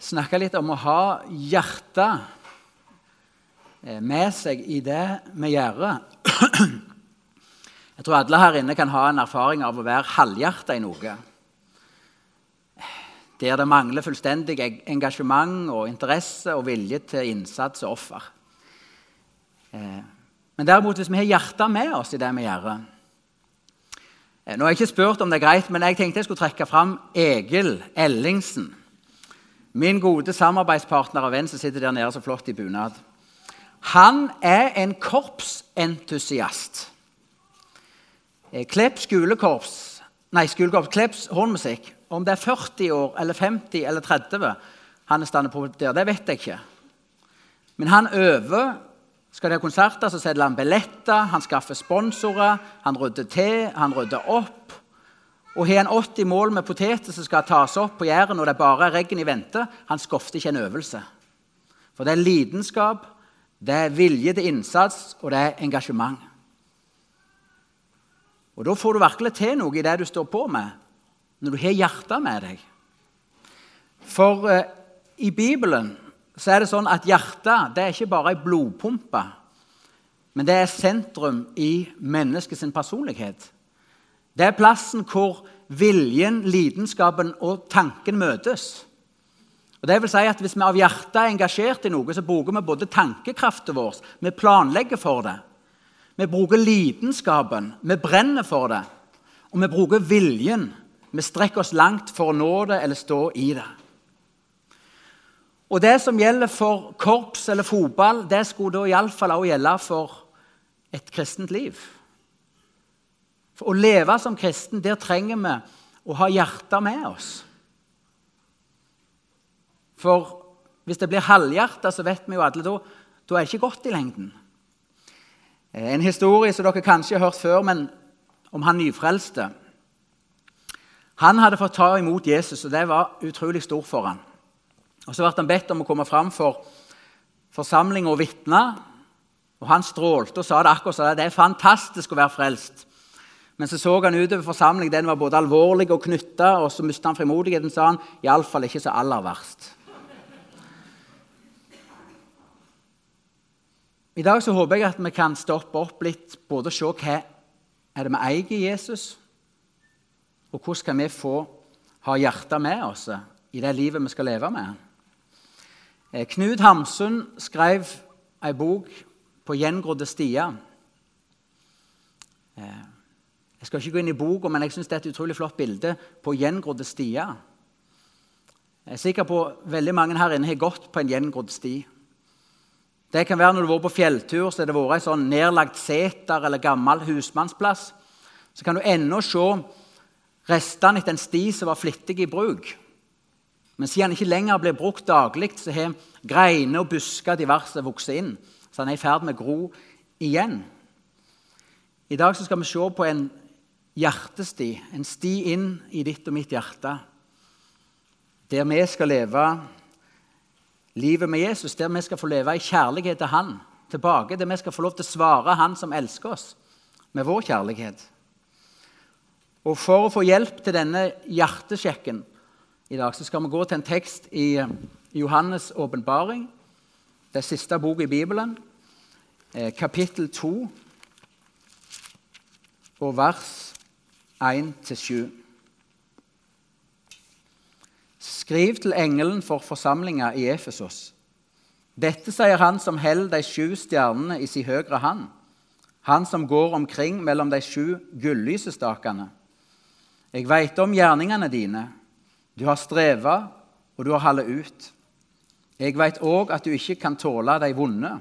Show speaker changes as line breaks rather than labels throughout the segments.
snakke litt om å ha hjertet eh, med seg i det vi gjør. Jeg tror alle her inne kan ha en erfaring av å være halvhjerta i noe. Der det mangler fullstendig engasjement og interesse og vilje til innsats og offer. Eh, men derimot, hvis vi har hjertet med oss i det vi gjør eh, Nå har jeg ikke spurt om det er greit, men jeg tenkte jeg skulle trekke fram Egil Ellingsen. Min gode samarbeidspartner og venn som sitter der nede så flott i bunad. Han er en korpsentusiast. Eh, Klepp skolekorps, nei, skolekorps, Klepps hornmusikk Om det er 40 år, eller 50 eller 30 han er på der, det vet jeg ikke. Men han øver. Skal det ha konserter, så selger han billetter, han skaffer sponsorer, han rydder til, han rydder opp. Og har han 80 mål med poteter som skal tas opp på Jæren, og det er bare regn i vente, han skofter ikke en øvelse. For det er lidenskap, det er vilje til innsats, og det er engasjement. Og Da får du virkelig til noe i det du står på med, når du har hjertet med deg. For eh, i Bibelen så er det sånn at hjertet det er ikke bare ei blodpumpe, men det er sentrum i menneskets personlighet. Det er plassen hvor viljen, lidenskapen og tanken møtes. Og det vil si at Hvis vi av hjertet er engasjert i noe, så bruker vi både tankekraften vår, vi planlegger for det, vi bruker lidenskapen, vi brenner for det, og vi bruker viljen. Vi strekker oss langt for å nå det eller stå i det. Og Det som gjelder for korps eller fotball, det skulle da iallfall også gjelde for et kristent liv. For å leve som kristen, der trenger vi å ha hjertet med oss. For hvis det blir halvhjerta, så vet vi jo alle da, da er det ikke godt i lengden. Eh, en historie som dere kanskje har hørt før, men om han nyfrelste. Han hadde fått ta imot Jesus, og det var utrolig stort for han. Og Så ble han bedt om å komme fram for forsamling og vitne. Og Han strålte og sa det akkurat sånn. Det er fantastisk å være frelst. Men så så han utover forsamlingen. Den var både alvorlig og knytta. Og så mista han frimodigheten, sa han. Iallfall ikke så aller verst. I dag så håper jeg at vi kan stoppe opp litt, både se hva er det vi eier i Jesus, og hvordan kan vi få ha hjertet med oss i det livet vi skal leve med. Eh, Knut Hamsun skrev ei bok på gjengrodde stier. Jeg skal ikke gå inn i boka, men jeg synes det er et utrolig flott bilde på gjengrodde stier. Jeg er sikker på veldig mange her inne har gått på en gjengrodd sti. Det kan være Når du har vært på fjelltur, så har det vært en sånn nedlagt seter eller gammel husmannsplass. Så kan du ennå se restene etter en sti som var flittig i bruk. Men siden den ikke lenger blir brukt daglig, så har greiner og busker diverse vokst inn. Så den er i ferd med å gro igjen. I dag skal vi se på en hjertesti, en sti inn i ditt og mitt hjerte. Der vi skal leve livet med Jesus, der vi skal få leve i kjærlighet til Han tilbake. Der vi skal få lov til å svare Han som elsker oss, med vår kjærlighet. Og For å få hjelp til denne hjertesjekken i dag, så skal vi gå til en tekst i Johannes' åpenbaring, det siste boka i Bibelen, eh, kapittel 2 og vers 1-7. Skriv til engelen for forsamlinga i Efesos. Dette sier han som holder de sju stjernene i sin høyre hand, han som går omkring mellom de sju gullysestakene. Jeg veit om gjerningene dine. Du har streva, og du har hallet ut. Jeg veit òg at du ikke kan tåle de vonde.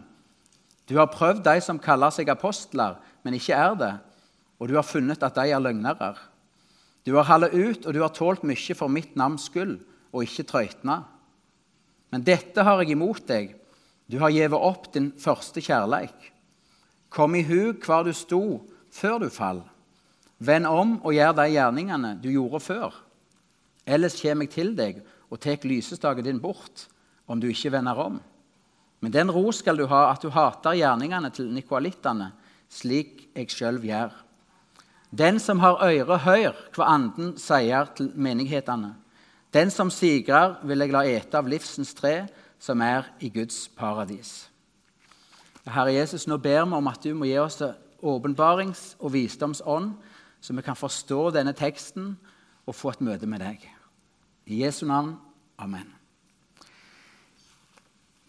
Du har prøvd de som kaller seg apostler, men ikke er det, og du har funnet at de er løgnere. Du har hallet ut, og du har tålt mye for mitt navns skyld, og ikke trøytna. Men dette har jeg imot deg. Du har gjevet opp din første kjærleik. Kom i hug hvor du sto før du fall. Vend om og gjør de gjerningene du gjorde før. Ellers kommer jeg til deg og tar lysestaken din bort, om du ikke vender om. Men den ro skal du ha at du hater gjerningene til nikoalittene, slik jeg sjøl gjør. Den som har øre, hør hva Anden sier til menighetene. Den som sigrer, vil jeg la ete av livsens tre, som er i Guds paradis. Herre Jesus, nå ber vi om at du må gi oss åpenbarings- og visdomsånd, så vi kan forstå denne teksten og få et møte med deg. I Jesu navn. Amen.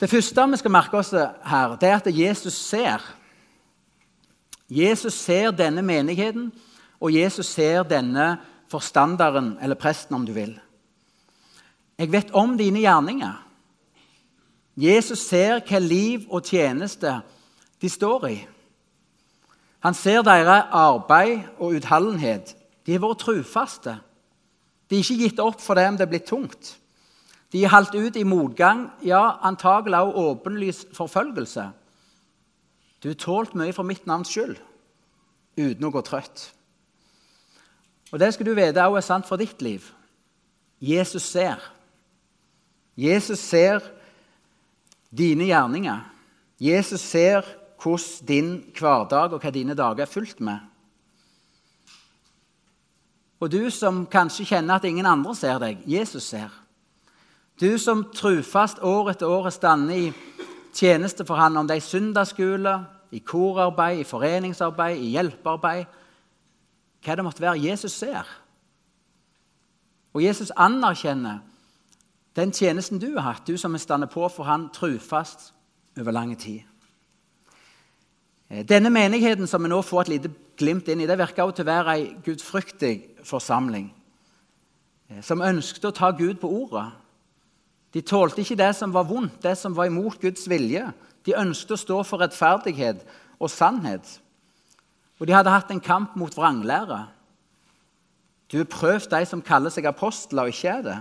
Det første vi skal merke oss her, det er at Jesus ser. Jesus ser denne menigheten, og Jesus ser denne forstanderen, eller presten, om du vil. Jeg vet om dine gjerninger. Jesus ser hva liv og tjeneste de står i. Han ser deres arbeid og utholdenhet. De har vært trufaste. De er ikke gitt opp for det om det er blitt tungt. De har holdt ut i motgang, ja, antagelig også åpenlys forfølgelse. Du har tålt mye for mitt navns skyld uten å gå trøtt. Og Det skal du vite også er sant for ditt liv. Jesus ser. Jesus ser dine gjerninger. Jesus ser hvordan din hverdag og hva dine dager er fulgt med. Og du som kanskje kjenner at ingen andre ser deg, Jesus ser. Du som trufast år etter år er stande i tjeneste for han, om det er i søndagsskole, i korarbeid, i foreningsarbeid, i hjelpearbeid Hva det måtte være. Jesus ser. Og Jesus anerkjenner den tjenesten du har hatt, du som er stått på for han trufast over lang tid. Eh, denne menigheten som vi nå får et lite glimt inn i, det virker også til å være ei gudfryktig forsamling eh, som ønsket å ta Gud på ordet. De tålte ikke det som var vondt, det som var imot Guds vilje. De ønsket å stå for rettferdighet og sannhet. Og de hadde hatt en kamp mot vranglære. Du har prøvd de som kaller seg apostler og ikke er det.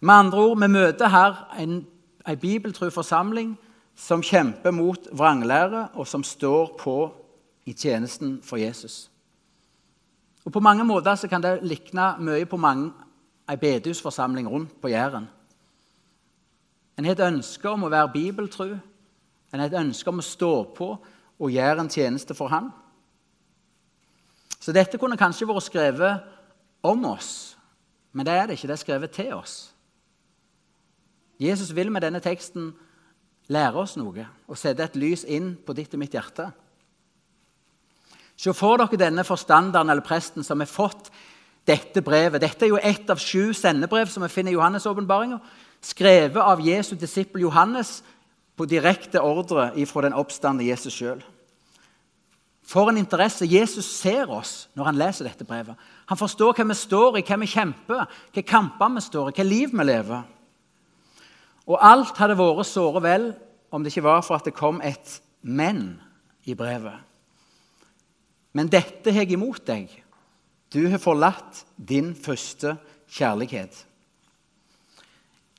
Med andre ord, vi møter her en, en bibeltru forsamling som kjemper mot vranglære, og som står på i tjenesten for Jesus. Og På mange måter så kan det likne mye på mange, en bedehusforsamling rundt på Jæren. En har et ønske om å være bibeltru, en har et ønske om å stå på og gjør en tjeneste for ham. Så dette kunne kanskje vært skrevet om oss, men det er det ikke. Det er skrevet til oss. Jesus vil med denne teksten lære oss noe og sette et lys inn på ditt og mitt hjerte. Se for dere denne forstanderen eller presten som har fått dette brevet. Dette er jo ett av sju sendebrev som vi finner i Johannes' åpenbaringer, skrevet av Jesu disippel Johannes på direkte ordre fra den oppstandende Jesus sjøl. For en interesse. Jesus ser oss når han leser dette brevet. Han forstår hva vi står i, hva vi kjemper, hvilke kamper vi står i, hvilket liv vi lever. Og alt hadde vært såre vel om det ikke var for at det kom et 'men' i brevet. Men dette har jeg imot deg. Du har forlatt din første kjærlighet.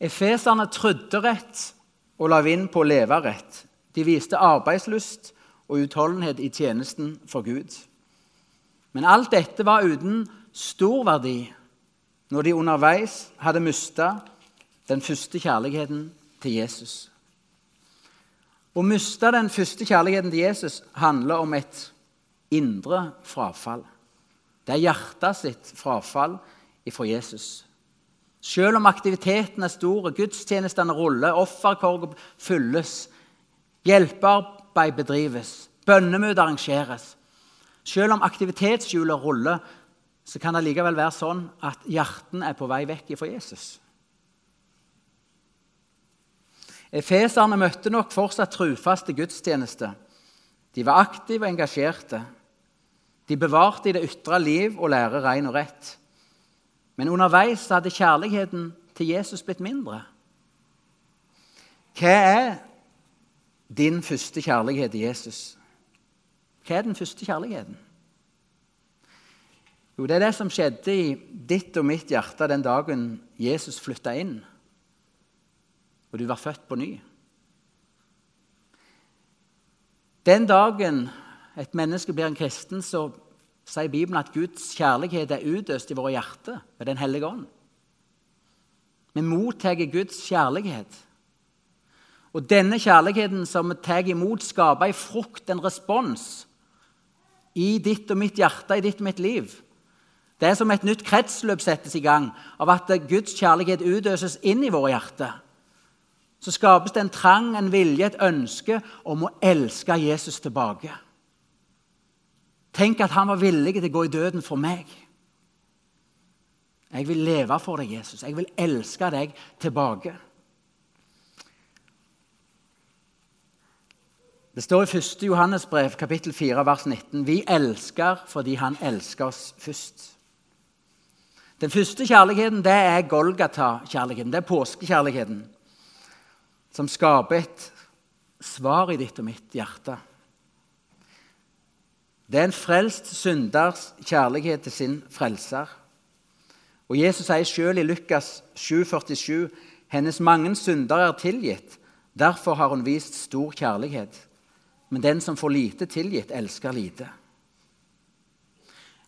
Efeserne trodde rett og la vind på å leve rett. De viste arbeidslyst og utholdenhet i tjenesten for Gud. Men alt dette var uten stor verdi når de underveis hadde mista den første kjærligheten til Jesus. Å miste den første kjærligheten til Jesus handler om et indre frafall. Det er hjertet sitt frafall ifra Jesus. Selv om aktiviteten er stor, gudstjenestene ruller, offerkorget fylles, hjelpearbeid bedrives, bønnemøter arrangeres Selv om aktivitetshjulet ruller, så kan det likevel være sånn at hjerten er på vei vekk fra Jesus. Efeserne møtte nok fortsatt trufaste gudstjeneste. De var aktive og engasjerte. De bevarte i det ytre liv og lære ren og rett. Men underveis hadde kjærligheten til Jesus blitt mindre. Hva er din første kjærlighet til Jesus? Hva er den første kjærligheten? Jo, det er det som skjedde i ditt og mitt hjerte den dagen Jesus flytta inn og du var født på ny. Den dagen et menneske blir en kristen, så sier Bibelen at Guds kjærlighet er utøst i våre hjerter ved Den hellige ånd. Vi mottar Guds kjærlighet. Og denne kjærligheten som vi tar imot, skaper en frukt, en respons, i ditt og mitt hjerte, i ditt og mitt liv. Det er som et nytt kretsløp settes i gang av at Guds kjærlighet utøses inn i våre hjerter. Så skapes det en trang, en vilje, et ønske om å elske Jesus tilbake. Tenk at han var villig til å gå i døden for meg. Jeg vil leve for deg, Jesus. Jeg vil elske deg tilbake. Det står i 1. Johannes brev, kapittel 4, vers 19.: Vi elsker fordi Han elsker oss først. Den første kjærligheten det er Golgata-kjærligheten. Det er påskekjærligheten som skaper et svar i ditt og mitt hjerte. Det er en frelst synders kjærlighet til sin frelser. Og Jesus sier selv i Lukas 7,47.: Hennes mange synder er tilgitt. Derfor har hun vist stor kjærlighet. Men den som får lite tilgitt, elsker lite.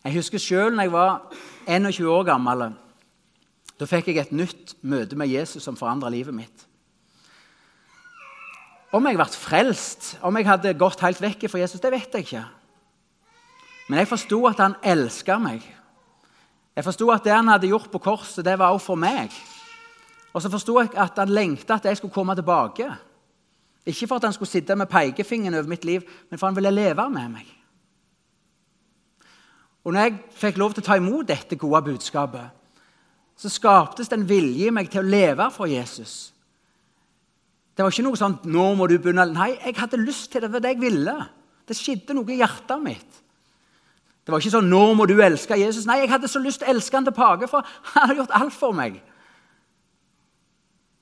Jeg husker selv når jeg var 21 år gammel. Da fikk jeg et nytt møte med Jesus som forandra livet mitt. Om jeg ble frelst, om jeg hadde gått helt vekk fra Jesus, det vet jeg ikke. Men jeg forsto at han elska meg. Jeg forsto at det han hadde gjort på korset, det var også for meg. Og så forsto jeg at han lengta at jeg skulle komme tilbake. Ikke for at han skulle sitte med pekefingeren over mitt liv, men for han ville leve med meg. Og når jeg fikk lov til å ta imot dette gode budskapet, så skaptes det en vilje i meg til å leve for Jesus. Det var ikke noe sånn 'Nå må du begynne' Nei, jeg hadde lyst til det. Det var det jeg ville. Det skjedde noe i hjertet mitt. Det var ikke sånn 'Nå må du elske Jesus'. Nei, jeg hadde så lyst til å elske han tilbake, for han hadde gjort alt for meg.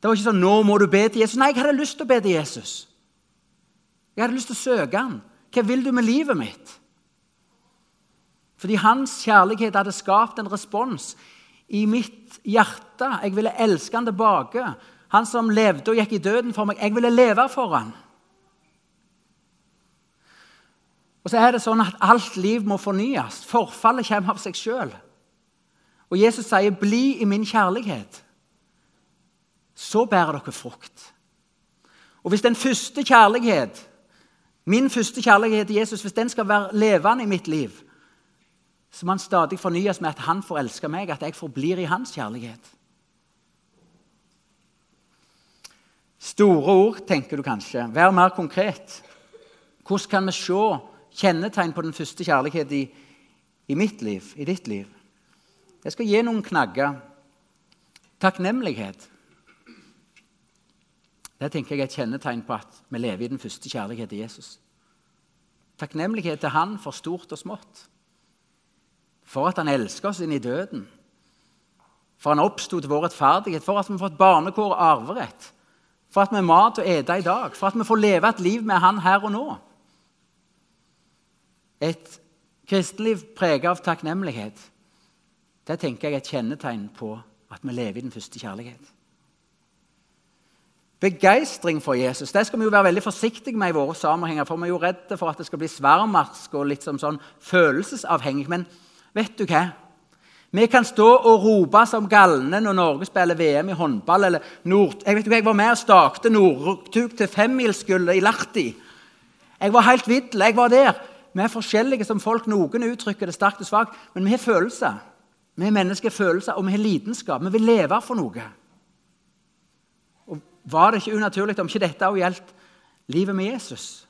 Det var ikke sånn 'Nå må du be til Jesus'. Nei, jeg hadde lyst til å be til Jesus. Jeg hadde lyst til å søke han. Hva vil du med livet mitt? Fordi hans kjærlighet hadde skapt en respons i mitt hjerte. Jeg ville elske han tilbake. Han som levde og gikk i døden for meg. Jeg ville leve for han. Og så er det sånn at Alt liv må fornyes. Forfallet kommer av seg sjøl. Og Jesus sier, 'Bli i min kjærlighet'. Så bærer dere frukt. Og hvis den første kjærlighet, min første kjærlighet til Jesus, hvis den skal være levende i mitt liv, så må han stadig fornyes med at han får elske meg, at jeg forblir i hans kjærlighet. Store ord, tenker du kanskje. Vær mer konkret. Hvordan kan vi se kjennetegn på den første kjærlighet i, i mitt liv, i ditt liv. Jeg skal gi noen knagger. Takknemlighet. Det tenker jeg er et kjennetegn på at vi lever i den første kjærlighet til Jesus. Takknemlighet til Han for stort og smått. For at Han elsker oss inn i døden. For Han oppsto til vår rettferdighet. For at vi har fått barnekår og arverett. For at vi har mat å ete i dag. For at vi får leve et liv med Han her og nå. Et kristenliv preget av takknemlighet det tenker jeg er et kjennetegn på at vi lever i den første kjærlighet. Begeistring for Jesus det skal vi jo være veldig forsiktige med i våre sammenhenger. For vi er jo redde for at det skal bli sværmarsk og litt som sånn følelsesavhengig. Men vet du hva? Vi kan stå og rope som galne når Norge spiller VM i håndball. eller Nord... Jeg vet ikke, jeg var med og stakte Northug til femmilsgullet i Lahti. Jeg var helt vill. Jeg var der. Vi er forskjellige som folk. Noen uttrykker det sterkt og svakt, men vi har følelser. Vi er mennesker følelser, og vi har lidenskap. Vi vil leve for noe. Var det ikke unaturlig om ikke dette òg gjaldt livet med Jesus?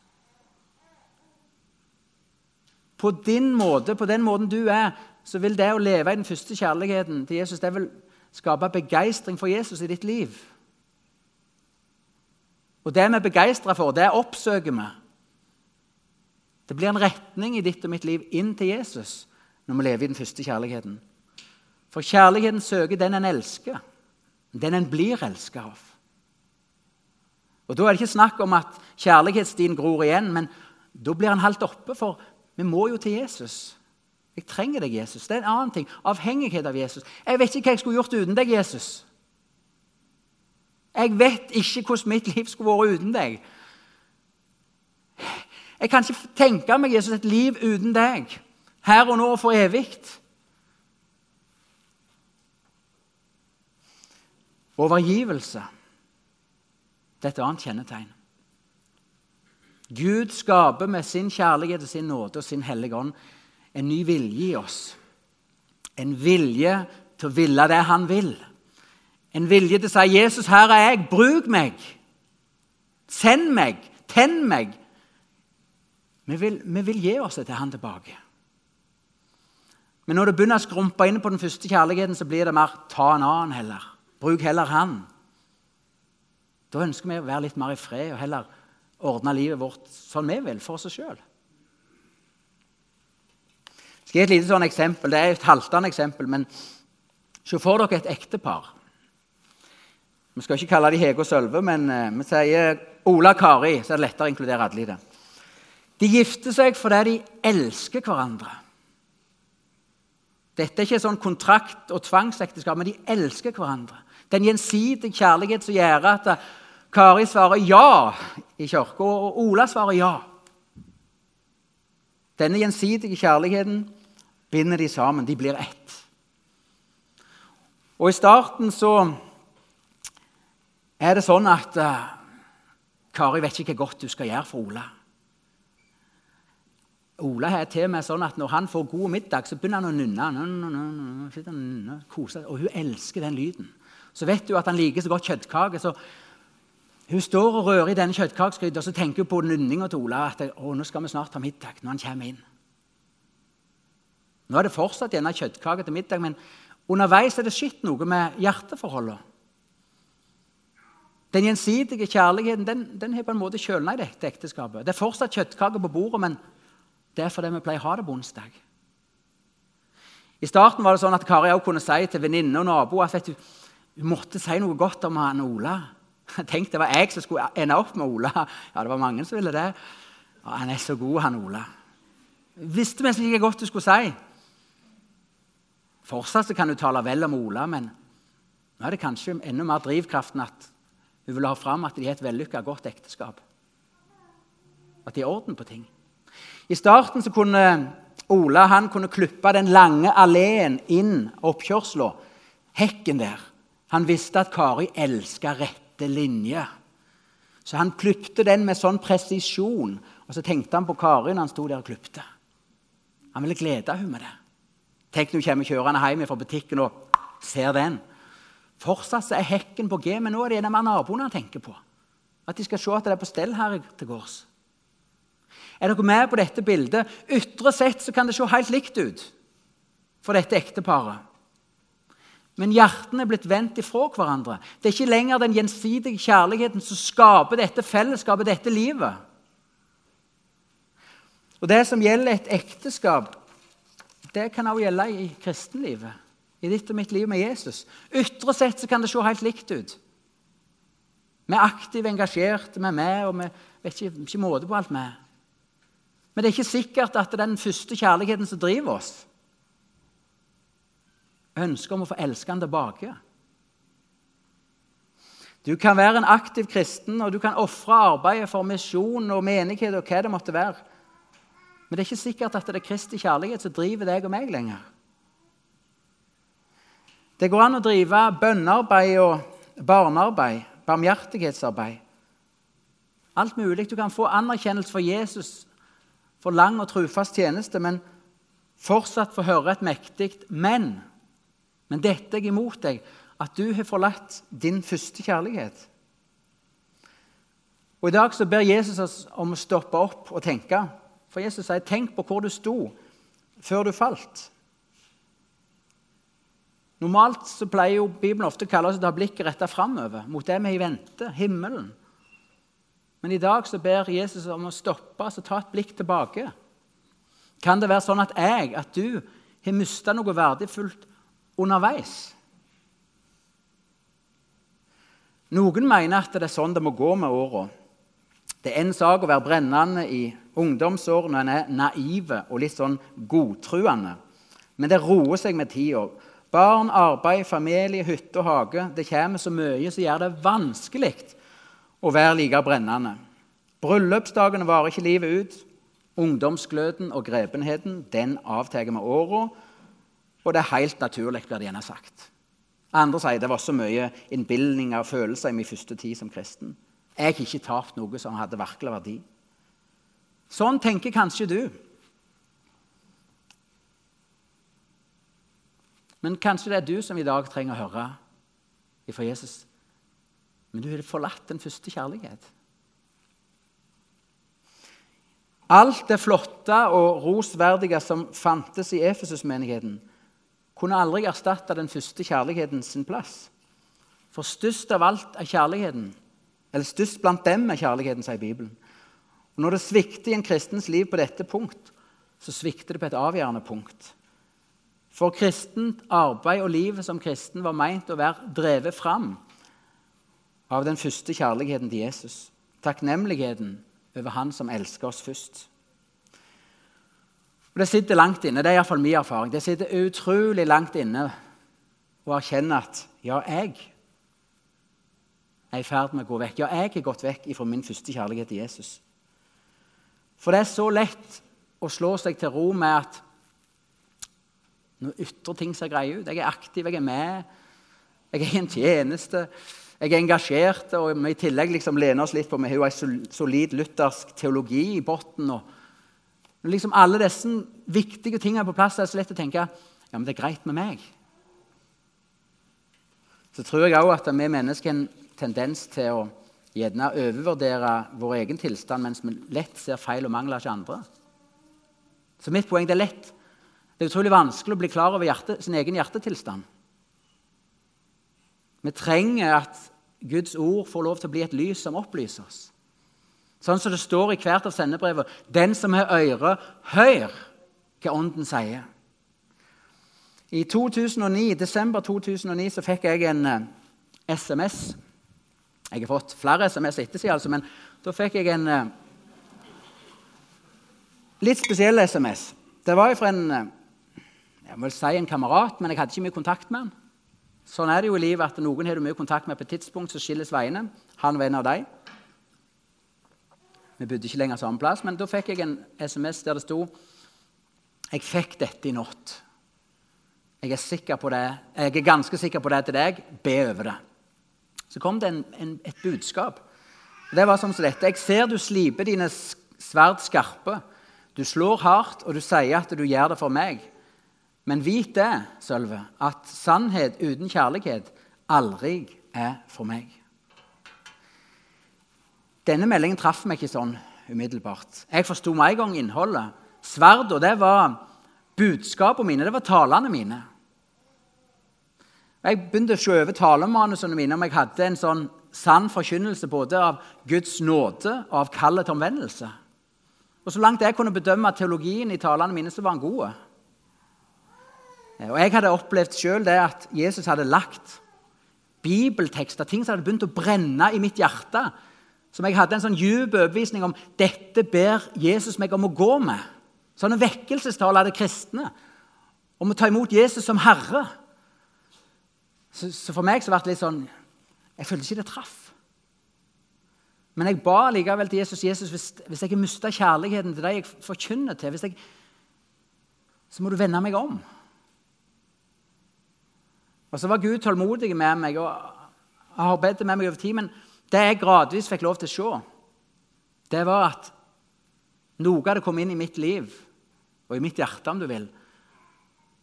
På din måte, på den måten du er, så vil det å leve i den første kjærligheten til Jesus det vil skape begeistring for Jesus i ditt liv. Og det vi er begeistra for, det oppsøker vi. Det blir en retning i ditt og mitt liv inn til Jesus når vi lever i den første kjærligheten. For kjærligheten søker den en elsker, den en blir elska av. Og Da er det ikke snakk om at kjærlighetsstien gror igjen, men da blir han halvt oppe, for vi må jo til Jesus. Jeg trenger deg, Jesus. Det er en annen ting. Avhengighet av Jesus. Jeg vet ikke hva jeg skulle gjort uten deg, Jesus. Jeg vet ikke hvordan mitt liv skulle vært uten deg. Jeg kan ikke tenke meg Jesus, et liv uten deg, her og nå og for evig. Overgivelse det er et annet kjennetegn. Gud skaper med sin kjærlighet og sin nåde og sin hellige ånd en ny vilje i oss. En vilje til å ville det han vil. En vilje til å si 'Jesus, her er jeg. Bruk meg. Send meg. Tenn meg.' Vi vil, vi vil gi oss til han tilbake. Men når det begynner å skrumpe inn på den første kjærligheten, så blir det mer 'ta en annen' heller. Bruk heller han. Da ønsker vi å være litt mer i fred og heller ordne livet vårt sånn vi vil, for oss sjøl. Skal gi et lite sånn eksempel. Det er et haltende eksempel, men se for dere et ektepar. Vi skal ikke kalle de Hege og Sølve, men uh, vi sier Ola og Kari, så er det lettere å inkludere alle i det. De gifter seg fordi de elsker hverandre. Dette er ikke sånn kontrakt og tvangsekteskap, men de elsker hverandre. Det er en gjensidig kjærlighet som gjør at Kari svarer ja i kirka, og Ola svarer ja. Denne gjensidige kjærligheten binder de sammen. De blir ett. Og I starten så er det sånn at uh, Kari vet ikke hva godt du skal gjøre for Ola. Ola er til meg sånn at Når han får god middag, så begynner han å nynne. Og hun elsker den lyden. Så vet du at han liker så godt kjøttkake. så Hun står og rører i denne kjøttkakegryta, og så tenker hun på nynninga til Ola. at å, nå skal vi snart ha middag, når han kommer inn. Nå er det fortsatt gjerne kjøttkake til middag, men underveis er det skitt noe med hjerteforholdet. Den gjensidige kjærligheten den, den har på en måte kjølna i dette ekteskapet. Det er fortsatt kjøttkake på bordet, men det er fordi vi pleier å ha det på onsdag. I starten var det sånn at Kari også kunne si til venninne og naboer at vet du, hun måtte si noe godt om han Ola. Tenk, det var jeg som skulle ende opp med Ola. Ja, det var mange som ville det. Ja, han er så god, han Ola. Visste vi ikke godt du skulle si. Fortsatt kan du tale vel om Ola, men nå er det kanskje enda mer drivkraften at hun vil ha fram at de har et vellykka, godt ekteskap. At de har orden på ting. I starten så kunne Ola han kunne klippe den lange alleen inn oppkjørsla, hekken der. Han visste at Kari elska rette linje. Så han klipte den med sånn presisjon. Og så tenkte han på Karin han sto der og klipte. Han ville glede henne med det. Tenk når hun kommer kjørende hjem fra butikken og ser den. Fortsatt er hekken på G, men nå er det en av naboene han tenker på. At de skal se at det er på stell her til gårds. Er dere med på dette bildet? Ytre sett så kan det se helt likt ut for dette ekteparet. Men hjertene er blitt vendt ifra hverandre. Det er ikke lenger den gjensidige kjærligheten som skaper dette fellesskapet, dette livet. Og Det som gjelder et ekteskap, det kan også gjelde i kristenlivet. I ditt og mitt liv med Jesus. Ytre sett så kan det se helt likt ut. Vi er aktive, engasjerte, vi er med, og vi vet ikke, ikke måte på alt vi er. Men det er ikke sikkert at det er den første kjærligheten som driver oss. Ønsket om å få elske han tilbake. Du kan være en aktiv kristen, og du kan ofre arbeidet for misjon og menighet. og hva det måtte være. Men det er ikke sikkert at det er Kristi kjærlighet som driver deg og meg lenger. Det går an å drive bønnearbeid og barnearbeid, barmhjertighetsarbeid. Alt mulig. Du kan få anerkjennelse for Jesus for lang og trufast tjeneste, men fortsatt få høre et mektig 'men'. Men dette er imot deg, at du har forlatt din første kjærlighet. Og I dag så ber Jesus oss om å stoppe opp og tenke. For Jesus sier, 'Tenk på hvor du sto før du falt'. Normalt så pleier jo Bibelen ofte å kalle oss å ha blikket retta framover, mot det vi har i vente, himmelen. Men i dag så ber Jesus om å stoppe og ta et blikk tilbake. Kan det være sånn at jeg, at du, har mista noe verdifullt underveis? Noen mener at det er sånn det må gå med åra. Det er en sak å være brennende i ungdomsår når en er naive og litt sånn godtruende. Men det roer seg med tida. Barn, arbeid, familie, hytte og hage. Det kommer så mye som gjør det vanskelig å være like brennende. Bryllupsdagene varer ikke livet ut. Ungdomsgløden og grepenheten den avtar med åra. Og det er helt naturlig, blir det gjerne sagt. Andre sier det var så mye innbilninger og følelser i min første tid som kristen. Jeg har ikke tapt noe som hadde virkelig verdi. Sånn tenker kanskje du. Men kanskje det er du som i dag trenger å høre fra Jesus. Men du har forlatt den første kjærlighet. Alt det flotte og rosverdige som fantes i Efesus-menigheten, kunne aldri erstatte den første kjærligheten sin plass. For størst av alt er kjærligheten, eller størst blant dem er kjærligheten, sier Bibelen. Og Når det svikter i en kristens liv på dette punkt, så svikter det på et avgjørende punkt. For kristent arbeid og livet som kristen var meint å være drevet fram av den første kjærligheten til Jesus. Takknemligheten over Han som elsker oss først. Og Det sitter langt inne, det er iallfall min erfaring. Det sitter utrolig langt inne å erkjenne at ja, jeg er i ferd med å gå vekk. Ja, jeg har gått vekk fra min første kjærlighet til Jesus. For det er så lett å slå seg til ro med at nå ytrer ting seg greie ut. Jeg er aktiv, jeg er med, jeg er i en tjeneste. Jeg er engasjert, og vi i tillegg liksom lener oss litt på Vi har jo en solid luthersk teologi i bunnen. Liksom alle disse viktige tingene på plass er det så lett å tenke ja, men det er greit med meg. Så tror jeg òg at vi mennesker har en tendens til å gjerne overvurdere vår egen tilstand, mens vi lett ser feil og mangler hos andre. Så mitt poeng det er lett. Det er utrolig vanskelig å bli klar over hjerte, sin egen hjertetilstand. Vi trenger at Guds ord får lov til å bli et lys som opplyser oss. Sånn som det står i hvert av sendebrevene. Den som har øre, hør hva Ånden sier. I 2009, desember 2009 så fikk jeg en uh, eh, SMS. Jeg har fått flere SMS etter altså, men da fikk jeg en uh, litt spesiell SMS. Det var fra en, uh, jeg vil si en kamerat, men jeg hadde ikke mye kontakt med han. Sånn er det jo i livet at noen har du mye kontakt med på et tidspunkt, så skilles veiene. Han var en av dem. Vi bodde ikke lenger samme plass, men da fikk jeg en SMS der det sto Jeg fikk dette i natt. Jeg er, jeg er ganske sikker på det til deg. Be over det. Så kom det en, en, et budskap. Det var sånn som dette. Jeg ser du sliper dine sverd skarpe. Du slår hardt, og du sier at du gjør det for meg. Men vit det, Sølve, at sannhet uten kjærlighet aldri er for meg. Denne meldingen traff meg ikke sånn umiddelbart. Jeg forsto med en gang innholdet. Sverdet, det var budskapene mine, det var talene mine. Jeg begynte å se over talemanusene mine om jeg hadde en sånn sann forkynnelse både av Guds nåde og av kallet til omvendelse. Og Så langt jeg kunne bedømme teologien i talene mine, så var han god. Og Jeg hadde opplevd selv det at Jesus hadde lagt bibeltekster, ting som hadde begynt å brenne i mitt hjerte. Som jeg hadde en sånn djup overbevisning om dette ber Jesus meg om å gå med. Sånne vekkelsestaler det kristne om å ta imot Jesus som herre. Så, så for meg så ble det litt sånn Jeg følte ikke det traff. Men jeg ba likevel til Jesus Jesus, hvis, hvis jeg har mista kjærligheten til deg jeg forkynner til, jeg, så må du vende meg om. Og så var Gud tålmodig med meg og har bedt med meg over tid. Men det jeg gradvis fikk lov til å se, det var at noe hadde kommet inn i mitt liv og i mitt hjerte, om du vil,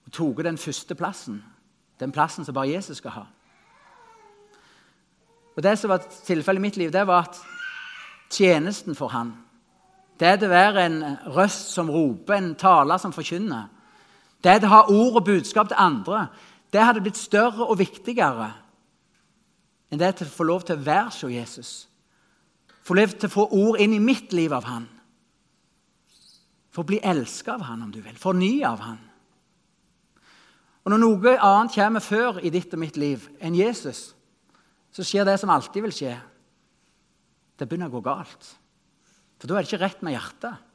og tatt den første plassen. Den plassen som bare Jesus skal ha. Og Det som var tilfellet i mitt liv, det var at tjenesten for han, det er å være en røst som roper, en taler som forkynner, det det å ha ord og budskap til andre, det hadde blitt større og viktigere enn det til å få lov til å være hos Jesus. Få lov til å få ord inn i mitt liv av han. For å bli elska av han, om du vil. Fornya av han. Og Når noe annet kommer før i ditt og mitt liv enn Jesus, så skjer det som alltid vil skje. Det begynner å gå galt. For da er det ikke rett med hjertet.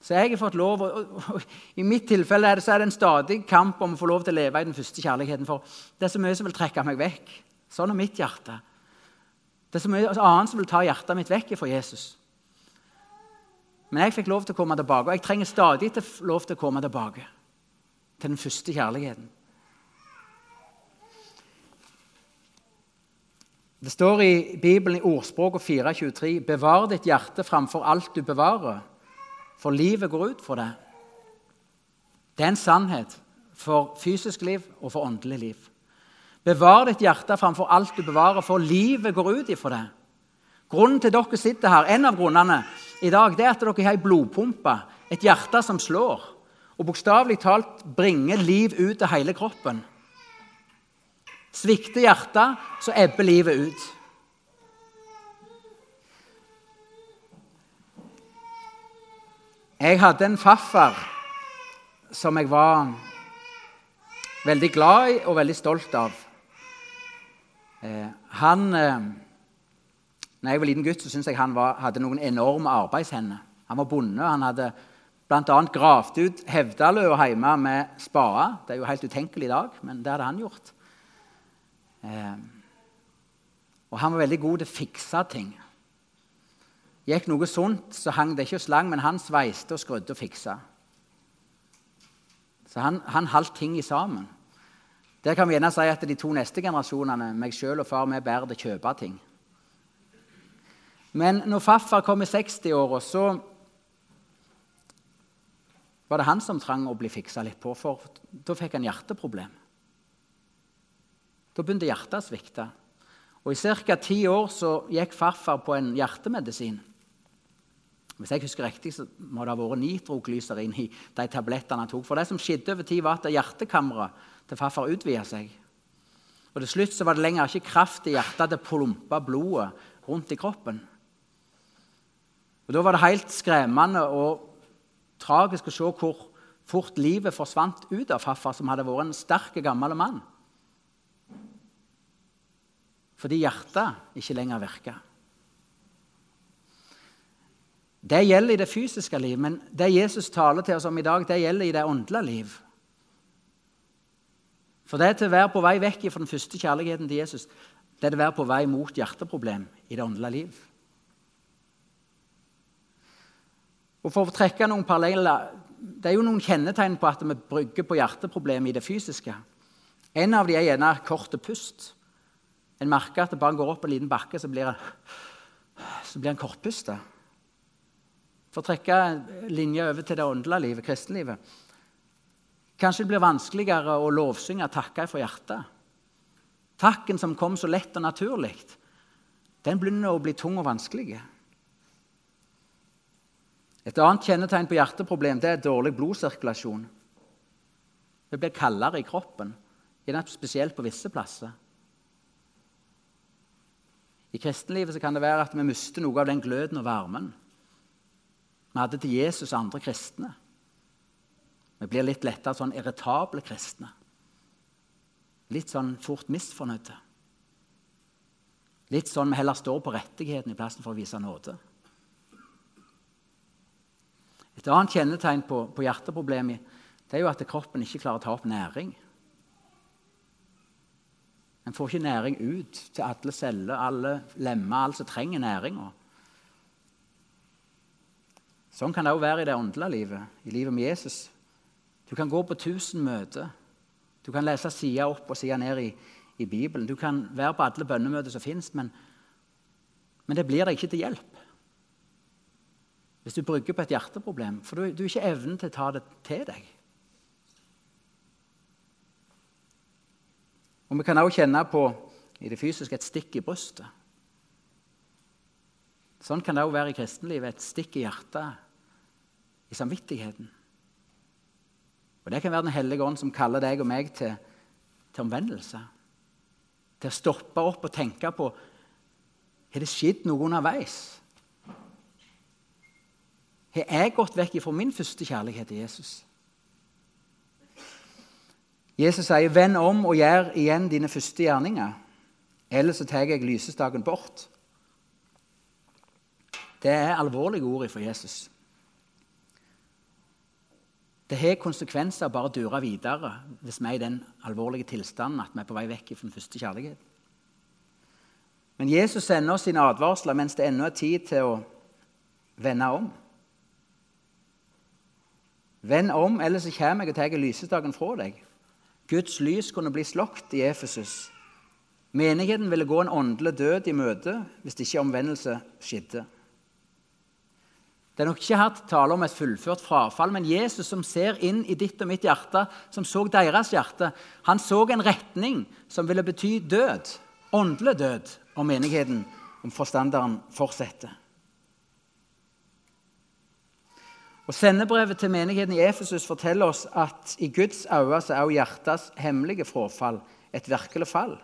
Så jeg har fått lov, og, I mitt tilfelle er det, er det en stadig kamp om å få lov til å leve i den første kjærligheten. For det er så mye som vil trekke meg vekk. Sånn er mitt hjerte. Det er så mye annet som vil ta hjertet mitt vekk fra Jesus. Men jeg fikk lov til å komme tilbake, og jeg trenger stadig til lov til å komme tilbake til den første kjærligheten. Det står i Bibelen i ordspråket 423.: Bevar ditt hjerte framfor alt du bevarer for livet går ut for det. Det er en sannhet for fysisk liv og for åndelig liv. Bevar ditt hjerte framfor alt du bevarer, for livet går ut ifra det. Grunnen til dere sitter her, En av grunnene i dag, det er at dere har ei blodpumpe, et hjerte som slår, og bokstavelig talt bringer liv ut av hele kroppen. Svikter hjertet, så ebber livet ut. Jeg hadde en farfar som jeg var veldig glad i og veldig stolt av. Eh, han eh, når jeg var liten gutt, så syntes jeg han var, hadde noen enorme arbeidshender. Han var bonde. Han hadde bl.a. gravd ut Hevdaløa hjemme med spade. Det er jo helt utenkelig i dag, men det hadde han gjort. Eh, og han var veldig god til å fikse ting. Gikk noe sunt, så hang det ikke slang, men han sveiste og skrudde og fiksa. Så han, han holdt ting i sammen. Der kan vi gjerne si at de to neste generasjonene, meg sjøl og far, vi bærer det kjøpe ting. Men når farfar kom i 60-åra, så var det han som trang å bli fiksa litt på, for da fikk han hjerteproblem. Da begynte hjertet å svikte. Og I ca. ti år så gikk farfar på en hjertemedisin. Hvis jeg husker riktig, så må det ha vært nitroglyserin i de tablettene han tok. For det som skjedde over tid, var at hjertekammeret til farfar utvida seg. Og Til slutt så var det lenger ikke kraft i hjertet til å plumpe blodet rundt i kroppen. Og Da var det helt skremmende og tragisk å se hvor fort livet forsvant ut av farfar, som hadde vært en sterk, gammel mann. Fordi hjertet ikke lenger virka. Det gjelder i det fysiske liv, men det Jesus taler til oss om i dag, det gjelder i det åndelige liv. For det er til å være på vei vekk fra den første kjærligheten til Jesus, det er til å være på vei mot hjerteproblem i det åndelige liv. Og For å trekke noen paralleller Det er jo noen kjennetegn på at vi brygger på hjerteproblemer i det fysiske. En av dem er gjerne korte pust. En merker at det bare går opp en liten bakke, så blir en, så blir en kortpusta. For å trekke linja over til det åndelige livet, kristenlivet. Kanskje det blir vanskeligere å lovsynge og takke for hjertet. Takken som kom så lett og naturlig, den begynner å bli tung og vanskelig. Et annet kjennetegn på hjerteproblem det er dårlig blodsirkulasjon. Det blir kaldere i kroppen, spesielt på visse plasser. I kristenlivet kan det være at vi mister noe av den gløden og varmen vi hadde til Jesus og andre kristne. Vi blir litt lettere sånn irritable kristne. Litt sånn fort misfornøyde. Litt sånn vi heller står på rettigheten i plassen for å vise nåde. Et annet kjennetegn på, på hjerteproblemet det er jo at kroppen ikke klarer å ta opp næring. En får ikke næring ut til alle celler, alle lemmer, alle som trenger næringa. Sånn kan det òg være i det åndelige livet, i livet med Jesus. Du kan gå på tusen møter. Du kan lese sida opp og sida ned i, i, Bibelen. Du kan være på alle bønnemøter som fins, men, men det blir deg ikke til hjelp hvis du brygger på et hjerteproblem, for du, du har ikke evnen til å ta det til deg. Og Vi kan også kjenne på i det fysiske et stikk i brystet. Sånn kan det også være i kristenlivet. Et stikk i hjertet, i samvittigheten. Og Det kan være Den hellige ånd som kaller deg og meg til, til omvendelse. Til å stoppe opp og tenke på har det skjedd noe underveis. Har jeg gått vekk fra min første kjærlighet til Jesus? Jesus sier, 'Vend om og gjør igjen dine første gjerninger.' Ellers så tar jeg lysestaken bort. Det er alvorlige ord for Jesus. Det har konsekvenser å bare dure videre hvis vi er i den alvorlige tilstanden at vi er på vei vekk fra den første kjærligheten. Men Jesus sender oss sine advarsler mens det ennå er tid til å vende om. Vend om, ellers så kommer jeg og tar lysestaken fra deg. Guds lys kunne bli slått i Efesus. Menigheten ville gå en åndelig død i møte hvis ikke omvendelse skjedde. Det er nok ikke her tale om et fullført frafall, men Jesus som ser inn i ditt og mitt hjerte, som så deres hjerte, han så en retning som ville bety død, åndelig død, om menigheten, om forstanderen fortsetter. Og Sendebrevet til menigheten i Efesus forteller oss at i Guds øyne er også hjertets hemmelige frafall et virkelig fall.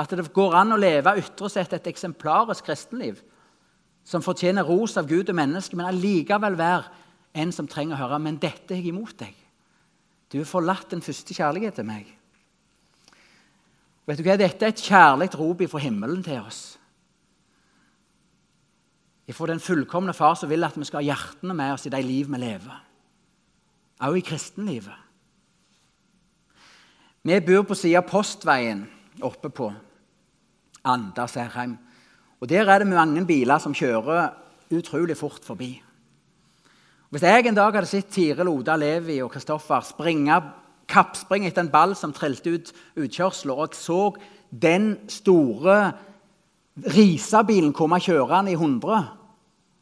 At det går an å leve ytre sett et eksemplarisk kristenliv som fortjener ros av Gud og menneske, men allikevel være en som trenger å høre men dette er jeg imot deg. Du har forlatt den første kjærlighet til meg. Vet du hva? Dette er et kjærlig rop fra himmelen til oss. Fra den fullkomne far som vil at vi skal ha hjertene med oss i de liv vi lever. Også i kristenlivet. Vi bor på sida Postveien oppe på Anda Serheim. Og Der er det mange biler som kjører utrolig fort forbi. Hvis jeg en dag hadde sett Tiril, Oda, Levi og Kristoffer springe kappspring etter en ball som trilte ut utkjørsler, og jeg så den store Risa-bilen komme kjørende i 100,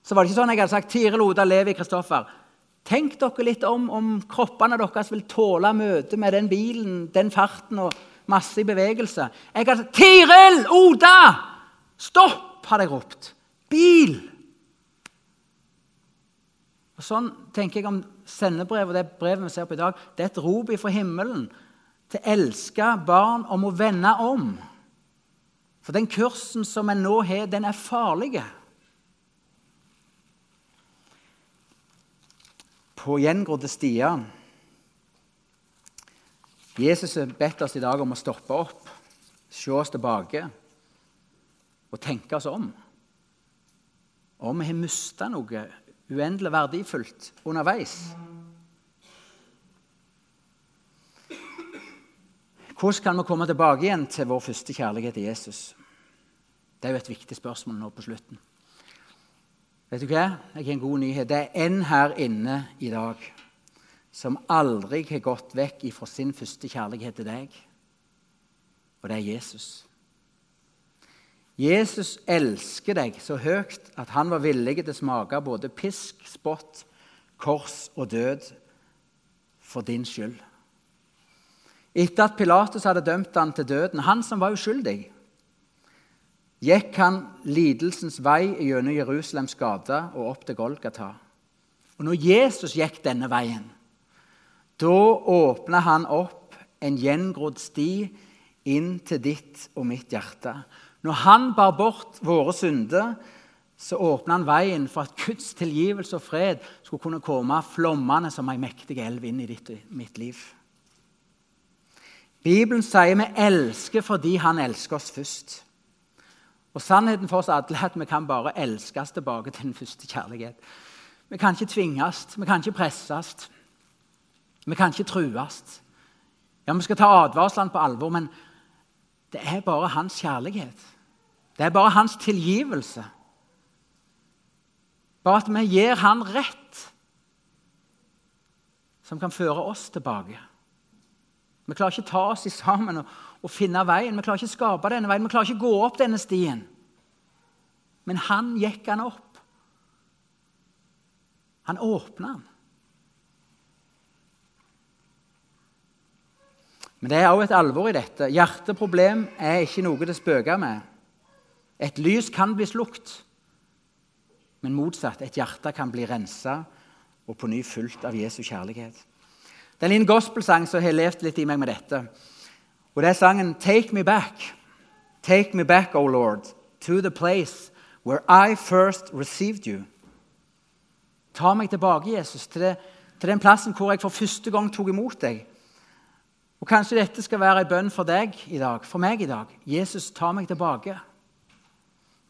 så var det ikke sånn jeg hadde sagt Tiril, Oda, Levi, Kristoffer Tenk dere litt om om kroppene deres vil tåle møtet med den bilen, den farten og masse i bevegelse. Jeg hadde sagt 'Tiril! Oda! Stopp!' Hadde jeg ropt. Bil! Og Sånn tenker jeg om sendebrevet og det brevet vi ser på i dag. Det er et rop fra himmelen til elska barn om å vende om. For den kursen som en nå har, den er farlig. På gjengrodde stier Jesus har bedt oss i dag om å stoppe opp, se oss tilbake og tenke oss om. Om vi har mista noe uendelig verdifullt underveis. Hvordan kan vi komme tilbake igjen til vår første kjærlighet til Jesus? Det er jo et viktig spørsmål nå på slutten. Vet du hva? Jeg har en god nyhet. Det er en her inne i dag som aldri har gått vekk fra sin første kjærlighet til deg, og det er Jesus. Jesus elsker deg så høyt at han var villig til å smake både pisk, spott, kors og død for din skyld. Etter at Pilatus hadde dømt han til døden, han som var uskyldig, gikk han lidelsens vei gjennom Jerusalems gater og opp til Golgata. Og når Jesus gikk denne veien, da åpna han opp en gjengrodd sti inn til ditt og mitt hjerte. Når han bar bort våre synder, så åpna han veien for at Guds tilgivelse og fred skulle kunne komme flommende som ei mektig elv inn i ditt mitt liv. Bibelen sier vi elsker fordi han elsker oss først. Og Sannheten for oss alle er at vi kan bare elskes tilbake til den første kjærlighet. Vi kan ikke tvinges, vi kan ikke presses, vi kan ikke trues. Ja, Vi skal ta advarslene på alvor, men det er bare hans kjærlighet. Det er bare hans tilgivelse. Bare at vi gir han rett, som kan føre oss tilbake. Vi klarer ikke ta oss sammen og, og finne veien. Vi klarer ikke skape denne veien. Vi klarer ikke gå opp denne stien. Men han gikk han opp. Han åpna den. Men det er òg et alvor i dette. Hjerteproblem er ikke noe det spøker med. Et lys kan bli slukt, men motsatt. Et hjerte kan bli rensa og på ny fulgt av Jesu kjærlighet. Det er en liten gospelsang som har levd litt i meg med dette. Og Det er sangen 'Take Me Back'. Take me back, O Lord, to the place where I first received you. Ta meg tilbake, Jesus, til, det, til den plassen hvor jeg for første gang tok imot deg. Og Kanskje dette skal være en bønn for deg i dag, for meg i dag. Jesus, ta meg tilbake.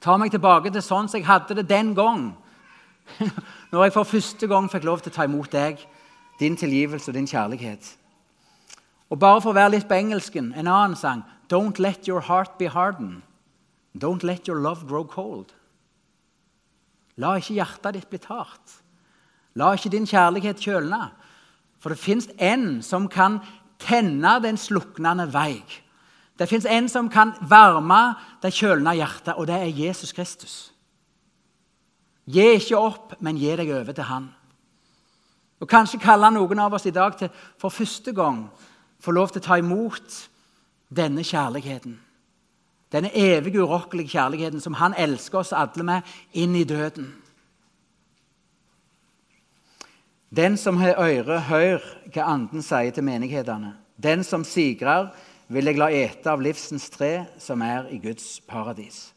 Ta meg tilbake til sånn som jeg hadde det den gang. Når jeg for første gang fikk lov til å ta imot deg, din tilgivelse og din kjærlighet. Og bare for å være litt på engelsken, en annen sang Don't let your heart be hardened. Don't let your love grow cold. La ikke hjertet ditt bli hardt. La ikke din kjærlighet kjølne. For det fins en som kan tenne den sluknende vei. Det fins en som kan varme det kjølne hjertet, og det er Jesus Kristus. Gi ikke opp, men gi deg over til Han. Og Kanskje kaller noen av oss i dag til for første gang få lov til å ta imot denne kjærligheten. Denne evige, urokkelige kjærligheten som Han elsker oss alle med inn i døden. Den som har øre, hør hva Anden sier til menighetene. Den som sigrer, vil jeg la ete av livsens tre, som er i Guds paradis.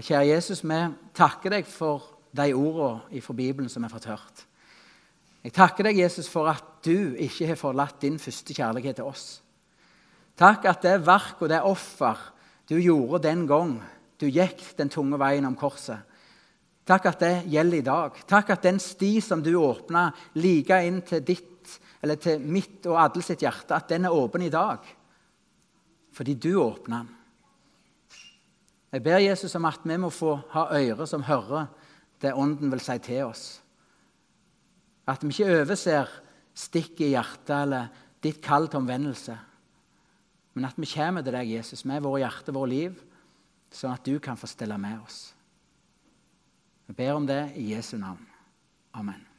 Kjære Jesus, vi takker deg for de ordene fra Bibelen som vi har fått hørt. Jeg takker deg, Jesus, for at du ikke har forlatt din første kjærlighet til oss. Takk at det verk og det offer du gjorde den gang du gikk den tunge veien om korset, takk at det gjelder i dag. Takk at den sti som du åpna like inn til ditt, eller til mitt og alle sitt hjerte, at den er åpen i dag. Fordi du åpna den. Jeg ber Jesus om at vi må få ha ører som hører det Ånden vil si til oss. At vi ikke overser stikket i hjertet eller ditt kall til omvendelse. Men at vi kommer til deg, Jesus, med våre hjerte, vårt liv, sånn at du kan få stille med oss. Vi ber om det i Jesu navn. Amen.